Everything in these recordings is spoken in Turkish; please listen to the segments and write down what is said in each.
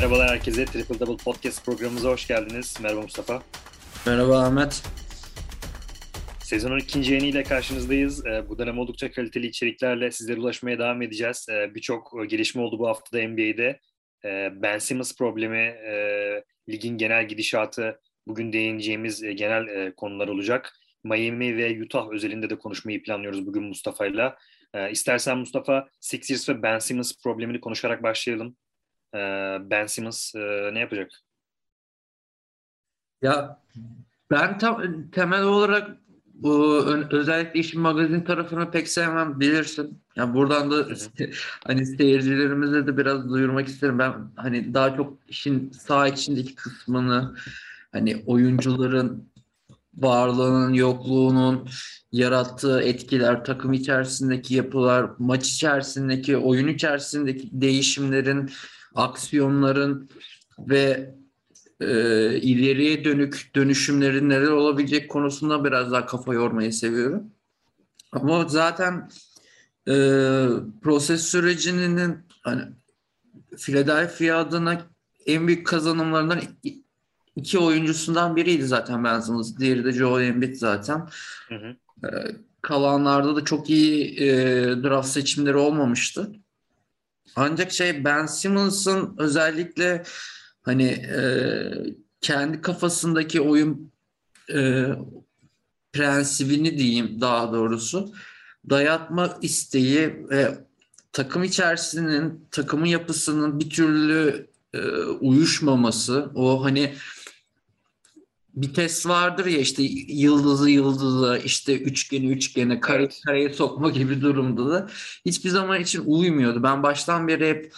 Merhabalar herkese. Triple Double Podcast programımıza hoş geldiniz. Merhaba Mustafa. Merhaba Ahmet. Sezonun ikinci yayınıyla karşınızdayız. Ee, bu dönem oldukça kaliteli içeriklerle sizlere ulaşmaya devam edeceğiz. Ee, birçok gelişme oldu bu haftada NBA'de. Ee, ben Simmons problemi, e, ligin genel gidişatı, bugün değineceğimiz e, genel e, konular olacak. Miami ve Utah özelinde de konuşmayı planlıyoruz bugün Mustafa'yla. İstersen Mustafa Sixers ve Ben Simmons problemini konuşarak başlayalım. Ben Simmons ne yapacak? Ya ben tam, temel olarak bu özellikle işin magazin tarafını pek sevmem bilirsin. Yani buradan da hani seyircilerimize de biraz duyurmak isterim. Ben hani daha çok işin sağ içindeki kısmını hani oyuncuların varlığının, yokluğunun yarattığı etkiler, takım içerisindeki yapılar, maç içerisindeki, oyun içerisindeki değişimlerin, aksiyonların ve e, ileriye dönük dönüşümlerin neler olabilecek konusunda biraz daha kafa yormayı seviyorum. Ama zaten e, proses sürecinin hani Philadelphia adına en büyük kazanımlarından iki oyuncusundan biriydi zaten Ben Simmons. Diğeri de Joel Embiid zaten. Hı hı. E, kalanlarda da çok iyi e, draft seçimleri olmamıştı. Ancak şey Ben Simmons'ın özellikle hani e, kendi kafasındaki oyun e, prensibini diyeyim daha doğrusu dayatma isteği ve takım içerisinin takımın yapısının bir türlü e, uyuşmaması o hani bir test vardır ya işte yıldızı yıldızı işte üçgeni üçgene kare evet. kareye sokma gibi durumda da hiçbir zaman için uymuyordu. Ben baştan beri hep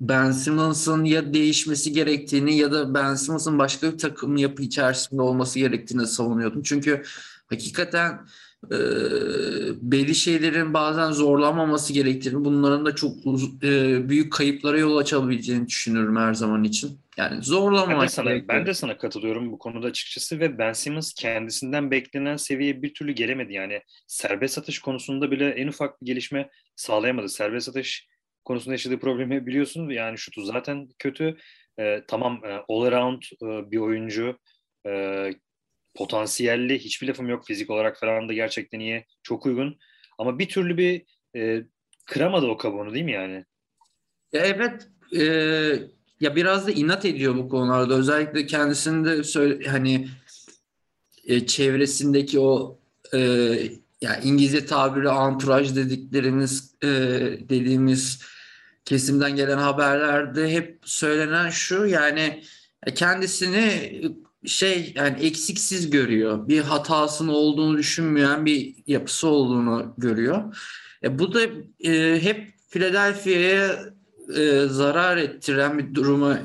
Ben Simmons'ın ya değişmesi gerektiğini ya da Ben Simmons'ın başka bir takım yapı içerisinde olması gerektiğini savunuyordum. Çünkü hakikaten e, belli şeylerin bazen zorlanmaması gerektiğini, bunların da çok e, büyük kayıplara yol açabileceğini düşünüyorum her zaman için. Yani zorlamamak ben de, sana, ben de sana katılıyorum bu konuda açıkçası ve Ben Simmons kendisinden beklenen seviyeye bir türlü gelemedi. Yani serbest atış konusunda bile en ufak bir gelişme sağlayamadı. Serbest atış konusunda yaşadığı problemi biliyorsunuz. Yani şutu zaten kötü. E, tamam e, all around e, bir oyuncu. E, potansiyelli hiçbir lafım yok fizik olarak falan da gerçekten iyi. Çok uygun. Ama bir türlü bir e, kıramadı o kabuğunu değil mi yani? Evet. E, ya biraz da inat ediyor bu konularda. Özellikle kendisinde söyle hani e, çevresindeki o e, yani İngilizce tabiri anturaj dediklerimiz e, dediğimiz kesimden gelen haberlerde hep söylenen şu yani kendisini şey yani eksiksiz görüyor. Bir hatasının olduğunu düşünmeyen bir yapısı olduğunu görüyor. E, bu da e, hep Philadelphia'ya e, zarar ettiren bir duruma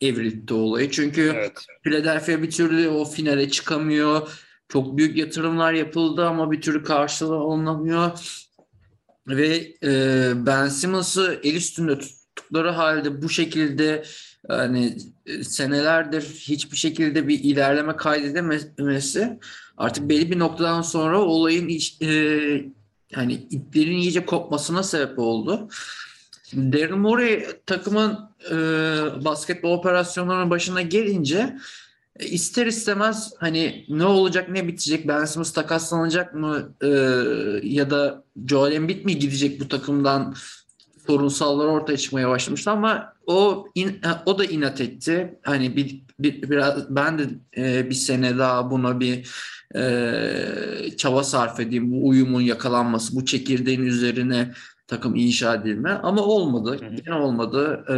evrildi olayı. Çünkü evet. Philadelphia bir türlü o finale çıkamıyor. Çok büyük yatırımlar yapıldı ama bir türlü karşılığı alınamıyor. Ve e, Ben Simmons'ı el üstünde tuttukları halde bu şekilde hani senelerdir hiçbir şekilde bir ilerleme kaydedememesi artık belli bir noktadan sonra olayın e, yani iplerin iyice kopmasına sebep oldu. Daryl Morey takımın e, basketbol operasyonlarının başına gelince e, ister istemez hani ne olacak ne bitecek Ben Simmons takaslanacak mı e, ya da Joel Embiid mi gidecek bu takımdan sorunsallar ortaya çıkmaya başlamıştı ama o in, o da inat etti. Hani bir, bir biraz ben de e, bir sene daha buna bir e, çaba sarf edeyim. Bu uyumun yakalanması, bu çekirdeğin üzerine takım inşa edilme ama olmadı. Yine olmadı. E,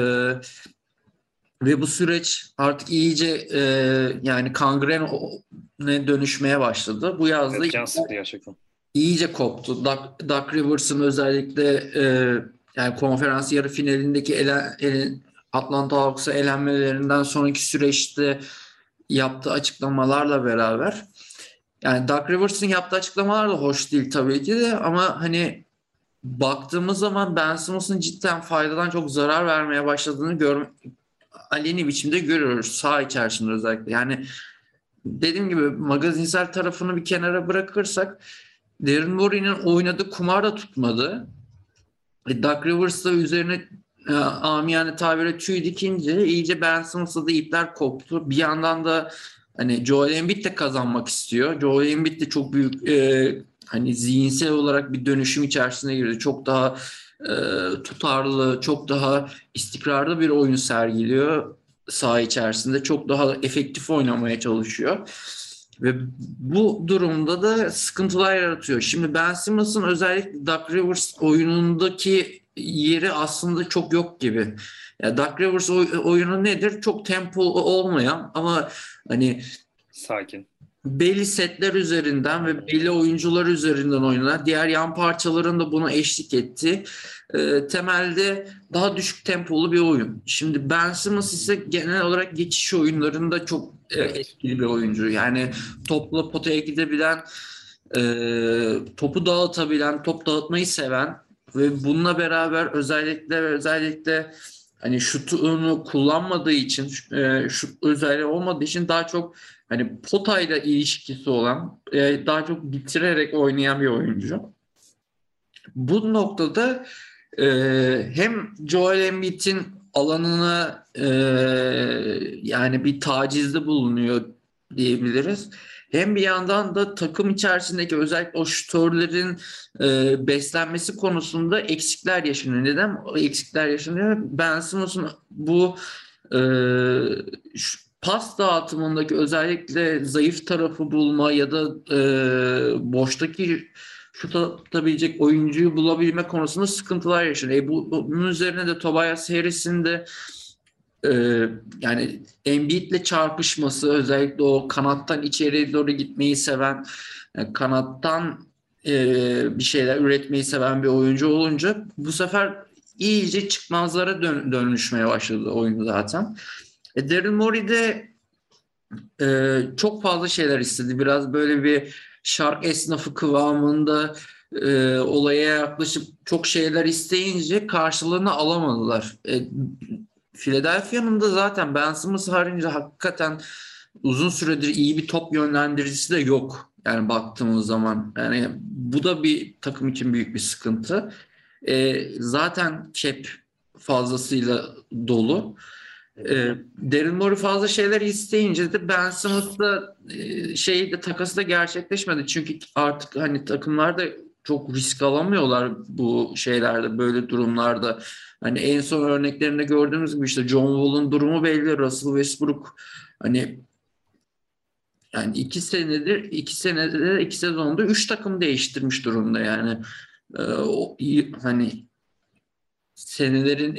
ve bu süreç artık iyice e, yani kangrene dönüşmeye başladı. Bu yazda evet, gerçekten. iyice koptu. Doug, Doug Rivers'ın özellikle e, yani konferans yarı finalindeki elen, elen, Atlanta Hawks'a elenmelerinden sonraki süreçte yaptığı açıklamalarla beraber yani Doug Rivers'ın yaptığı açıklamalar da hoş değil tabii ki de ama hani baktığımız zaman Ben Simmons'ın cidden faydadan çok zarar vermeye başladığını gör, aleni biçimde görüyoruz sağ içerisinde özellikle. Yani dediğim gibi magazinsel tarafını bir kenara bırakırsak Darren Morey'nin oynadığı kumar da tutmadı. E, Doug Rivers da üzerine e, amiyane tabire tüy dikince iyice Ben Simmons'la da ipler koptu. Bir yandan da hani Joel Embiid de kazanmak istiyor. Joel Embiid de çok büyük e, hani zihinsel olarak bir dönüşüm içerisine girdi. Çok daha e, tutarlı, çok daha istikrarlı bir oyun sergiliyor saha içerisinde. Çok daha efektif oynamaya çalışıyor. Ve bu durumda da sıkıntılar yaratıyor. Şimdi Ben Simmons'ın özellikle Doug Rivers oyunundaki yeri aslında çok yok gibi. Ya Doug Rivers oy- oyunu nedir? Çok tempo olmayan ama hani sakin belli setler üzerinden ve belli oyuncular üzerinden oynanan diğer yan parçaların da buna eşlik etti. E, temelde daha düşük tempolu bir oyun. Şimdi Ben Simmons ise genel olarak geçiş oyunlarında çok e, etkili bir oyuncu. Yani topla potaya gidebilen, e, topu dağıtabilen, top dağıtmayı seven ve bununla beraber özellikle özellikle hani şutunu kullanmadığı için e, şut özelliği olmadığı için daha çok hani potayla ilişkisi olan e, daha çok bitirerek oynayan bir oyuncu. Bu noktada e, hem Joel Embiid'in alanına e, yani bir tacizde bulunuyor diyebiliriz. Hem bir yandan da takım içerisindeki özellikle o şutörlerin e, beslenmesi konusunda eksikler yaşanıyor. Neden o eksikler yaşanıyor? Ben Simmons'un bu e, şu, pas dağıtımındaki özellikle zayıf tarafı bulma ya da e, boştaki şut atabilecek oyuncuyu bulabilme konusunda sıkıntılar yaşanıyor. E, bu, bunun üzerine de Tobias Harris'in de e, yani Embiid'le çarpışması özellikle o kanattan içeriye doğru gitmeyi seven yani kanattan e, bir şeyler üretmeyi seven bir oyuncu olunca bu sefer iyice çıkmazlara dön, dönüşmeye başladı oyunu zaten. E, Daryl Morey de e, çok fazla şeyler istedi. Biraz böyle bir şark esnafı kıvamında e, olaya yaklaşıp çok şeyler isteyince karşılığını alamadılar. E, Philadelphia'nın da zaten Ben Simmons haricinde hakikaten uzun süredir iyi bir top yönlendiricisi de yok. Yani baktığımız zaman. Yani bu da bir takım için büyük bir sıkıntı. E, zaten cap fazlasıyla dolu. E, Daryl Morey fazla şeyler isteyince de Ben Simmons'la e, şey de takası da gerçekleşmedi. Çünkü artık hani takımlar da çok risk alamıyorlar bu şeylerde böyle durumlarda. Hani en son örneklerinde gördüğümüz gibi işte John Wall'un durumu belli. Russell Westbrook hani yani iki senedir iki senede iki sezonda üç takım değiştirmiş durumda yani. Ee, o, hani senelerin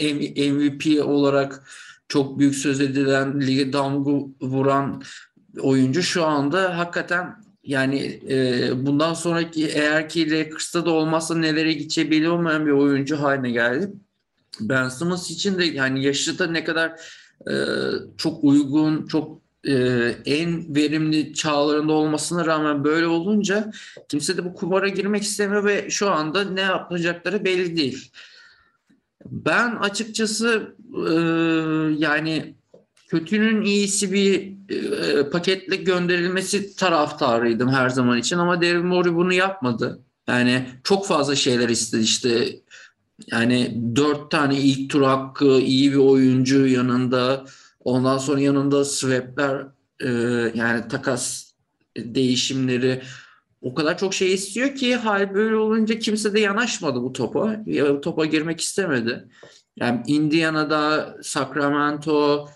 MVP olarak çok büyük söz edilen lige damga vuran oyuncu şu anda hakikaten yani e, bundan sonraki eğer ki Lakers'ta da olmazsa nelere gideceği olmayan bir oyuncu haline geldi. Ben Simmons için de yani yaşı da ne kadar e, çok uygun, çok e, en verimli çağlarında olmasına rağmen böyle olunca kimse de bu kumara girmek istemiyor ve şu anda ne yapacakları belli değil. Ben açıkçası e, yani kötünün iyisi bir e, paketle gönderilmesi taraftarıydım her zaman için ama Daryl Morey bunu yapmadı. Yani çok fazla şeyler istedi işte yani dört tane ilk tur hakkı, iyi bir oyuncu yanında, ondan sonra yanında swapler e, yani takas değişimleri o kadar çok şey istiyor ki hal böyle olunca kimse de yanaşmadı bu topa. Ya, bu topa girmek istemedi. Yani Indiana'da, Sacramento,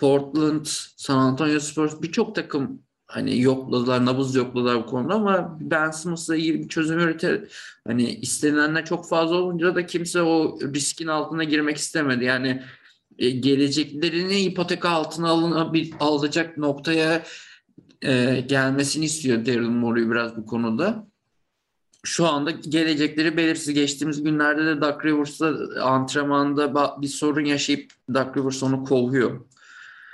Portland, San Antonio Spurs birçok takım hani yokladılar, nabız yokladılar bu konuda ama Ben Simmons'la iyi bir çözüm üretir. Hani istenilenler çok fazla olunca da kimse o riskin altına girmek istemedi. Yani e, geleceklerini ipotek altına alın, alacak noktaya e, gelmesini istiyor Daryl Morey biraz bu konuda. Şu anda gelecekleri belirsiz. Geçtiğimiz günlerde de Doug Rivers'la antrenmanda bir sorun yaşayıp Doug Rivers onu kovuyor.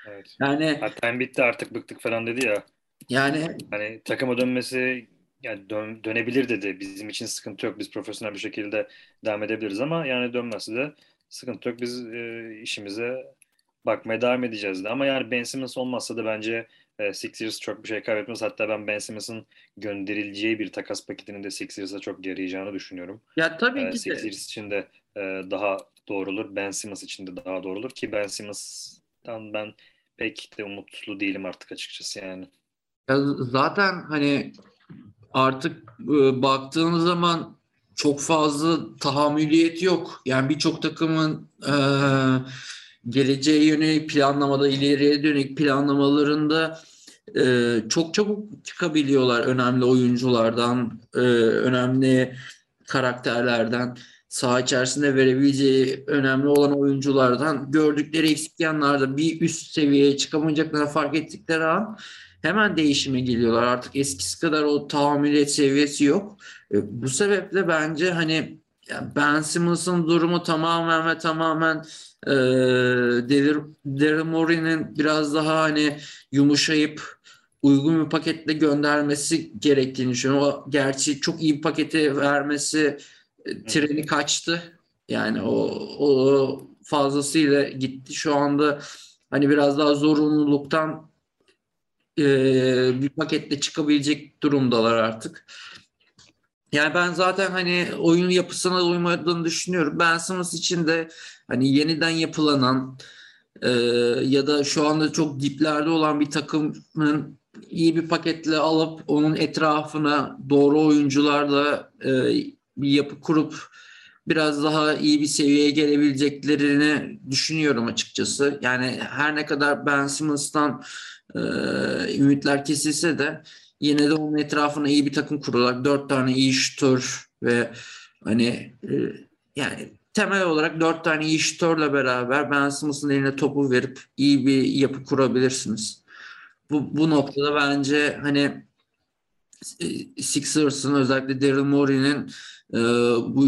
Evet. Yani hatta bitti artık bıktık falan dedi ya. Yani hani takıma dönmesi yani dön, dönebilir dedi. Bizim için sıkıntı yok. Biz profesyonel bir şekilde devam edebiliriz ama yani dönmesi de sıkıntı yok. Biz e, işimize bakmaya devam edeceğiz de. Ama yani Ben Simmons olmazsa da bence e, Sixers çok bir şey kaybetmez. Hatta ben Ben Simmons'ın gönderileceği bir takas paketinin de Sixers'a çok yarayacağını düşünüyorum. Ya tabii e, ki Sixers için de e, daha doğru olur. Ben Simmons için de daha doğru olur ki Ben Simmons'tan ben pek de umutlu değilim artık açıkçası yani. Ya zaten hani artık e, baktığınız zaman çok fazla tahammüliyet yok. Yani birçok takımın e, geleceğe yönelik planlamada, ileriye dönük planlamalarında e, çok çabuk çıkabiliyorlar önemli oyunculardan, e, önemli karakterlerden, saha içerisinde verebileceği önemli olan oyunculardan gördükleri eksik yanlarda bir üst seviyeye çıkamayacaklarını fark ettikleri an hemen değişime geliyorlar. Artık eskisi kadar o tahammüliyet seviyesi yok. E, bu sebeple bence hani Ben Simmons'ın durumu tamamen ve tamamen e, Daryl Morey'nin biraz daha hani yumuşayıp uygun bir paketle göndermesi gerektiğini düşünüyorum. O gerçi çok iyi bir paketi vermesi treni kaçtı. Yani o, o fazlasıyla gitti. Şu anda hani biraz daha zorunluluktan e, bir paketle çıkabilecek durumdalar artık. Yani ben zaten hani oyun yapısına uymadığını düşünüyorum. Ben Simmons için de hani yeniden yapılanan e, ya da şu anda çok diplerde olan bir takımın iyi bir paketle alıp onun etrafına doğru oyuncularla e, bir yapı kurup biraz daha iyi bir seviyeye gelebileceklerini düşünüyorum açıkçası. Yani her ne kadar Ben Simmons'tan e, ümitler kesilse de yine de onun etrafına iyi bir takım kurulacak. Dört tane iyi şutör ve hani e, yani temel olarak dört tane iyi şutörle beraber Ben Simmons'ın eline topu verip iyi bir yapı kurabilirsiniz. Bu, bu noktada bence hani Sixers'ın özellikle Daryl Morey'nin e, bu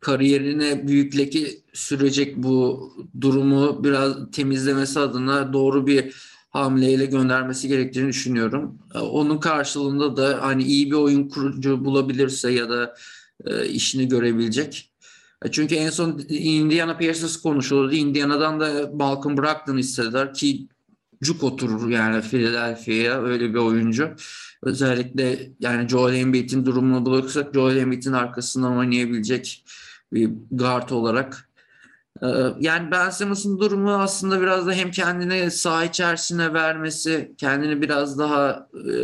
kariyerine büyük leke sürecek bu durumu biraz temizlemesi adına doğru bir hamleyle göndermesi gerektiğini düşünüyorum. E, onun karşılığında da hani iyi bir oyun kurucu bulabilirse ya da e, işini görebilecek. E, çünkü en son Indiana Pacers konuşuldu. Indiana'dan da Malcolm Brogdon istediler ki cuk oturur yani Philadelphia'ya öyle bir oyuncu. Özellikle yani Joel Embiid'in durumunu bulursak Joel Embiid'in arkasından oynayabilecek bir guard olarak. Ee, yani Ben Simmons'ın durumu aslında biraz da hem kendini saha içerisine vermesi, kendini biraz daha e,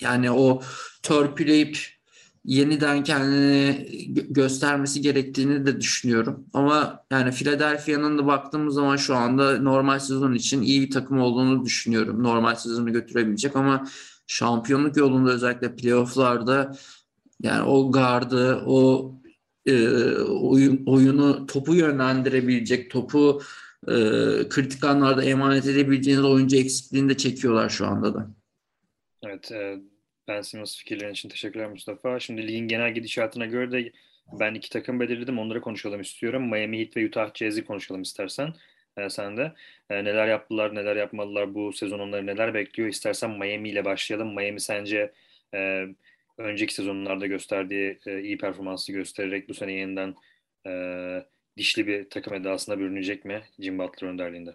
yani o törpüleyip yeniden kendini göstermesi gerektiğini de düşünüyorum. Ama yani Philadelphia'nın da baktığımız zaman şu anda normal sezon için iyi bir takım olduğunu düşünüyorum. Normal sezonu götürebilecek ama şampiyonluk yolunda özellikle playofflarda yani o gardı, o e, oyun, oyunu topu yönlendirebilecek, topu e, kritik anlarda emanet edebileceğiniz oyuncu eksikliğini de çekiyorlar şu anda da. Evet, e, Ben Simmons fikirlerin için teşekkürler Mustafa. Şimdi ligin genel gidişatına göre de ben iki takım belirledim. Onları konuşalım istiyorum. Miami Heat ve Utah Jazz'i konuşalım istersen. E, sen de. E, neler yaptılar, neler yapmalılar bu sezon onları neler bekliyor? İstersen Miami ile başlayalım. Miami sence e, önceki sezonlarda gösterdiği e, iyi performansı göstererek bu sene yeniden e, dişli bir takım edasına bürünecek mi Jim Butler önderliğinde?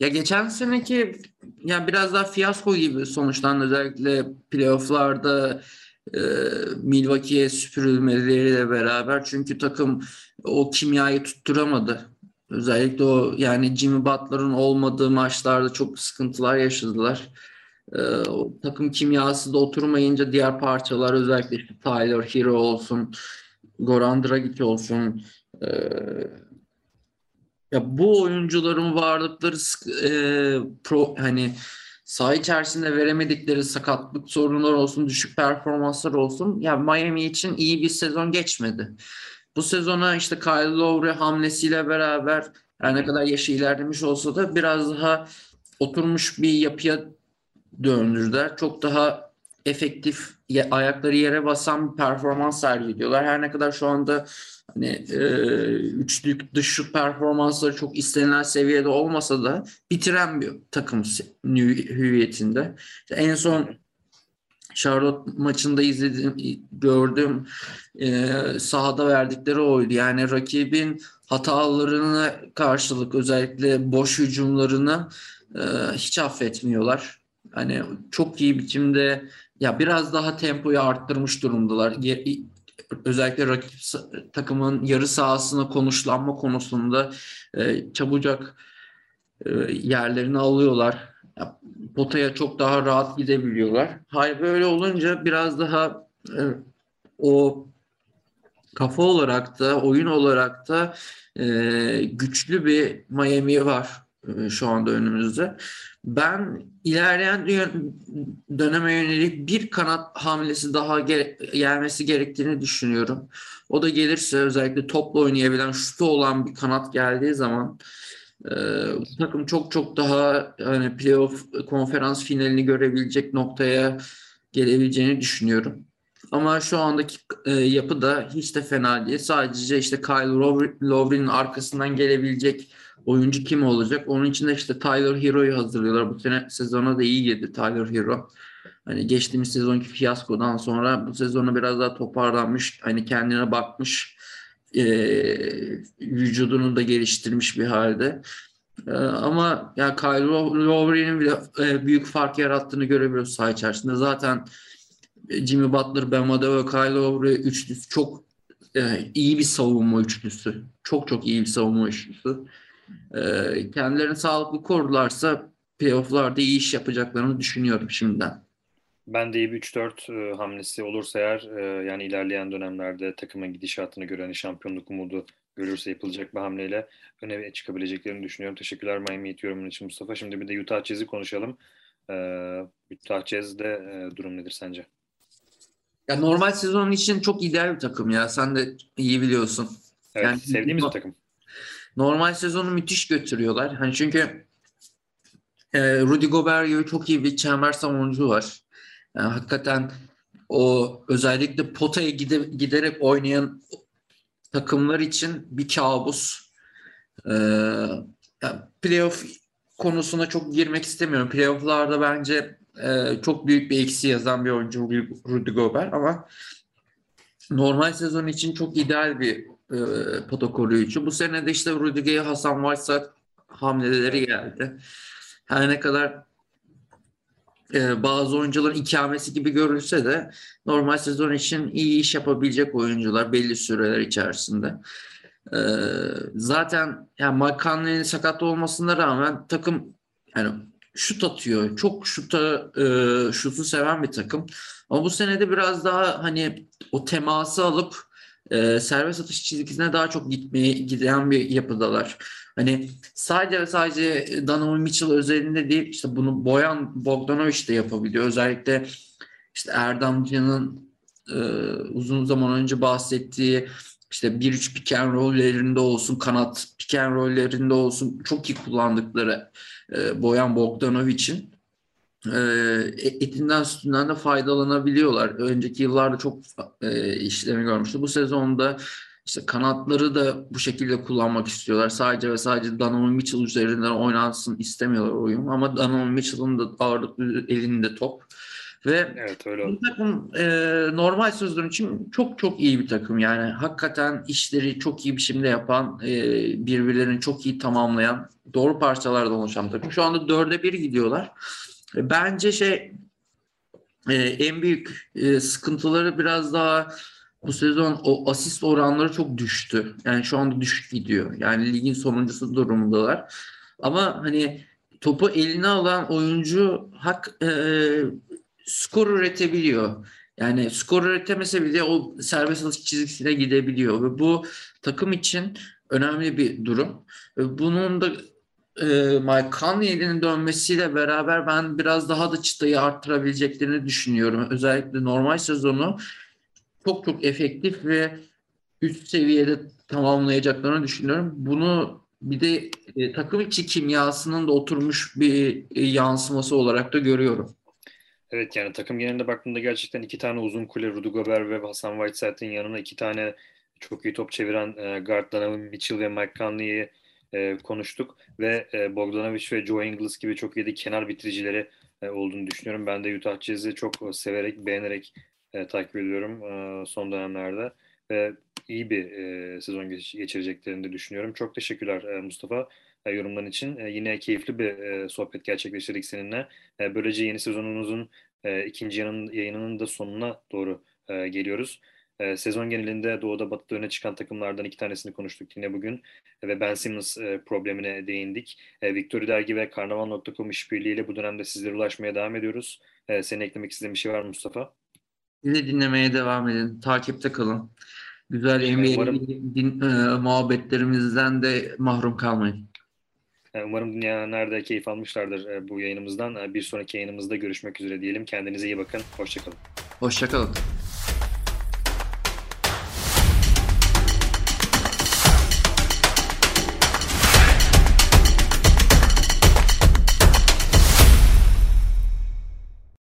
Ya geçen seneki ya biraz daha fiyasko gibi sonuçlandı özellikle playofflarda e, Milwaukee'ye süpürülmeleriyle beraber çünkü takım o kimyayı tutturamadı. Özellikle o yani Jimmy Butler'ın olmadığı maçlarda çok sıkıntılar yaşadılar. E, o takım kimyası da oturmayınca diğer parçalar özellikle işte Tyler Hero olsun, Goran Dragic olsun, e, ya bu oyuncuların varlıkları e, pro hani saha içerisinde veremedikleri sakatlık sorunlar olsun, düşük performanslar olsun. Ya Miami için iyi bir sezon geçmedi. Bu sezona işte Kyle Lowry hamlesiyle beraber her ne kadar yaşı ilerlemiş olsa da biraz daha oturmuş bir yapıya döndürdüler. Çok daha efektif ayakları yere basan bir performans sergiliyorlar. Her ne kadar şu anda hani e, üçlük dış şut performansları çok istenilen seviyede olmasa da bitiren bir takım hüviyetinde. İşte en son Charlotte maçında izlediğim, gördüğüm e, sahada verdikleri oydu. Yani rakibin hatalarına karşılık özellikle boş hücumlarını e, hiç affetmiyorlar. Hani çok iyi biçimde ya biraz daha tempoyu arttırmış durumdalar özellikle rakip takımın yarı sahasına konuşlanma konusunda e, çabucak e, yerlerini alıyorlar. Potaya çok daha rahat gidebiliyorlar. Hayır böyle olunca biraz daha e, o kafa olarak da oyun olarak da e, güçlü bir Miami var şu anda önümüzde. Ben ilerleyen döneme yönelik bir kanat hamlesi daha gelmesi gerektiğini düşünüyorum. O da gelirse özellikle topla oynayabilen, şutu olan bir kanat geldiği zaman e, bu takım çok çok daha hani playoff konferans finalini görebilecek noktaya gelebileceğini düşünüyorum. Ama şu andaki e, yapı da hiç de fena değil. Sadece işte Kyle Lowry'nin arkasından gelebilecek oyuncu kim olacak? Onun için de işte Tyler Hero'yu hazırlıyorlar. Bu sene sezona da iyi girdi Tyler Hero. Hani geçtiğimiz sezonki fiyaskodan sonra bu sezonu biraz daha toparlanmış. Hani kendine bakmış. E, vücudunu da geliştirmiş bir halde. E, ama ya Kyle Lowry'nin bile e, büyük fark yarattığını görebiliyoruz saha içerisinde. Zaten Jimmy Butler, Ben Adebayo, Kyle Lowry üçlüsü çok e, iyi bir savunma üçlüsü. Çok çok iyi bir savunma üçlüsü. E, kendilerini sağlıklı korularsa playofflarda iyi iş yapacaklarını düşünüyorum şimdiden. Ben de iyi bir 3-4 e, hamlesi olursa eğer e, yani ilerleyen dönemlerde takımın gidişatını gören şampiyonluk umudu görürse yapılacak bir hamleyle öne çıkabileceklerini düşünüyorum. Teşekkürler Miami Heat yorumun için Mustafa. Şimdi bir de Utah Jazz'i konuşalım. E, Utah Jazz'de e, durum nedir sence? Ya normal sezon için çok ideal bir takım ya. Sen de iyi biliyorsun. Evet, yani, sevdiğimiz bir takım. Normal sezonu müthiş götürüyorlar. Hani çünkü e, Rudy Gobert gibi çok iyi bir çember savunucu var. Yani hakikaten o özellikle potaya gide, giderek oynayan takımlar için bir kabus. Ee, yani playoff konusuna çok girmek istemiyorum. Playoff'larda bence e, çok büyük bir eksi yazan bir oyuncu Rudy Gobert ama normal sezon için çok ideal bir e, pota koruyucu. Bu sene de işte Rudiger'e Hasan Whiteside hamleleri geldi. Her ne kadar e, bazı oyuncuların ikamesi gibi görülse de normal sezon için iyi iş yapabilecek oyuncular belli süreler içerisinde. E, zaten yani Mike sakat olmasına rağmen takım yani şut atıyor. Çok şuta e, şutu seven bir takım. Ama bu senede biraz daha hani o teması alıp e, serbest atış çizgisine daha çok gitmeye giden bir yapıdalar. Hani sadece ve sadece Donovan Mitchell özelinde değil işte bunu Boyan Bogdanovic de yapabiliyor. Özellikle işte Erdemcan'ın e, uzun zaman önce bahsettiği işte 1-3 pick and roll'lerinde olsun, kanat pick and roll'lerinde olsun çok iyi kullandıkları e, Boyan Bogdanovic'in etinden sütünden de faydalanabiliyorlar. Önceki yıllarda çok e, işlemi görmüştü. Bu sezonda işte kanatları da bu şekilde kullanmak istiyorlar. Sadece ve sadece Donovan Mitchell üzerinden oynansın istemiyorlar oyun. Ama Donovan Mitchell'ın da ağırlıklı elinde top. Ve evet, öyle bu takım e, normal sözler için çok çok iyi bir takım. Yani hakikaten işleri çok iyi biçimde yapan, e, birbirlerini çok iyi tamamlayan, doğru parçalardan oluşan takım. Şu anda dörde bir gidiyorlar. E, bence şey e, en büyük e, sıkıntıları biraz daha bu sezon o asist oranları çok düştü. Yani şu anda düşük gidiyor. Yani ligin sonuncusu durumundalar. Ama hani topu eline alan oyuncu hak e, skor üretebiliyor. Yani skor üretemese bile o serbest atış çizgisine gidebiliyor ve bu takım için önemli bir durum. Bunun da e, Mike Conley'nin dönmesiyle beraber ben biraz daha da çıtayı arttırabileceklerini düşünüyorum. Özellikle normal sezonu çok çok efektif ve üst seviyede tamamlayacaklarını düşünüyorum. Bunu bir de e, takım içi kimyasının da oturmuş bir e, yansıması olarak da görüyorum. Evet yani takım genelinde baktığımda gerçekten iki tane uzun kule Rudy Gobert ve Hasan Whiteside'ın yanına iki tane çok iyi top çeviren e, guard Donovan Mitchell ve Mike Conley'i e, konuştuk ve e, Bogdanovic ve Joe Ingles gibi çok iyi kenar bitiricileri e, olduğunu düşünüyorum. Ben de Utah Jazz'i çok severek, beğenerek e, takip ediyorum e, son dönemlerde ve iyi bir e, sezon geç, geçireceklerini de düşünüyorum. Çok teşekkürler e, Mustafa e, yorumların için. E, yine keyifli bir e, sohbet gerçekleştirdik seninle. E, böylece yeni sezonumuzun e, ikinci yanın, yayınının da sonuna doğru e, geliyoruz. E, sezon genelinde Doğu'da Batı'da öne çıkan takımlardan iki tanesini konuştuk yine bugün. E, ve Ben Simmons e, problemine değindik. E, Victory Dergi ve Karnaval.com işbirliğiyle bu dönemde sizlere ulaşmaya devam ediyoruz. E, senin eklemek istediğin bir şey var mı Mustafa? Bizi dinlemeye devam edin. Takipte kalın. Güzel NBA Umarım... din, e, muhabbetlerimizden de mahrum kalmayın. E, umarım dinleyenler de keyif almışlardır e, bu yayınımızdan. Bir sonraki yayınımızda görüşmek üzere diyelim. Kendinize iyi bakın. Hoşçakalın. Hoşçakalın.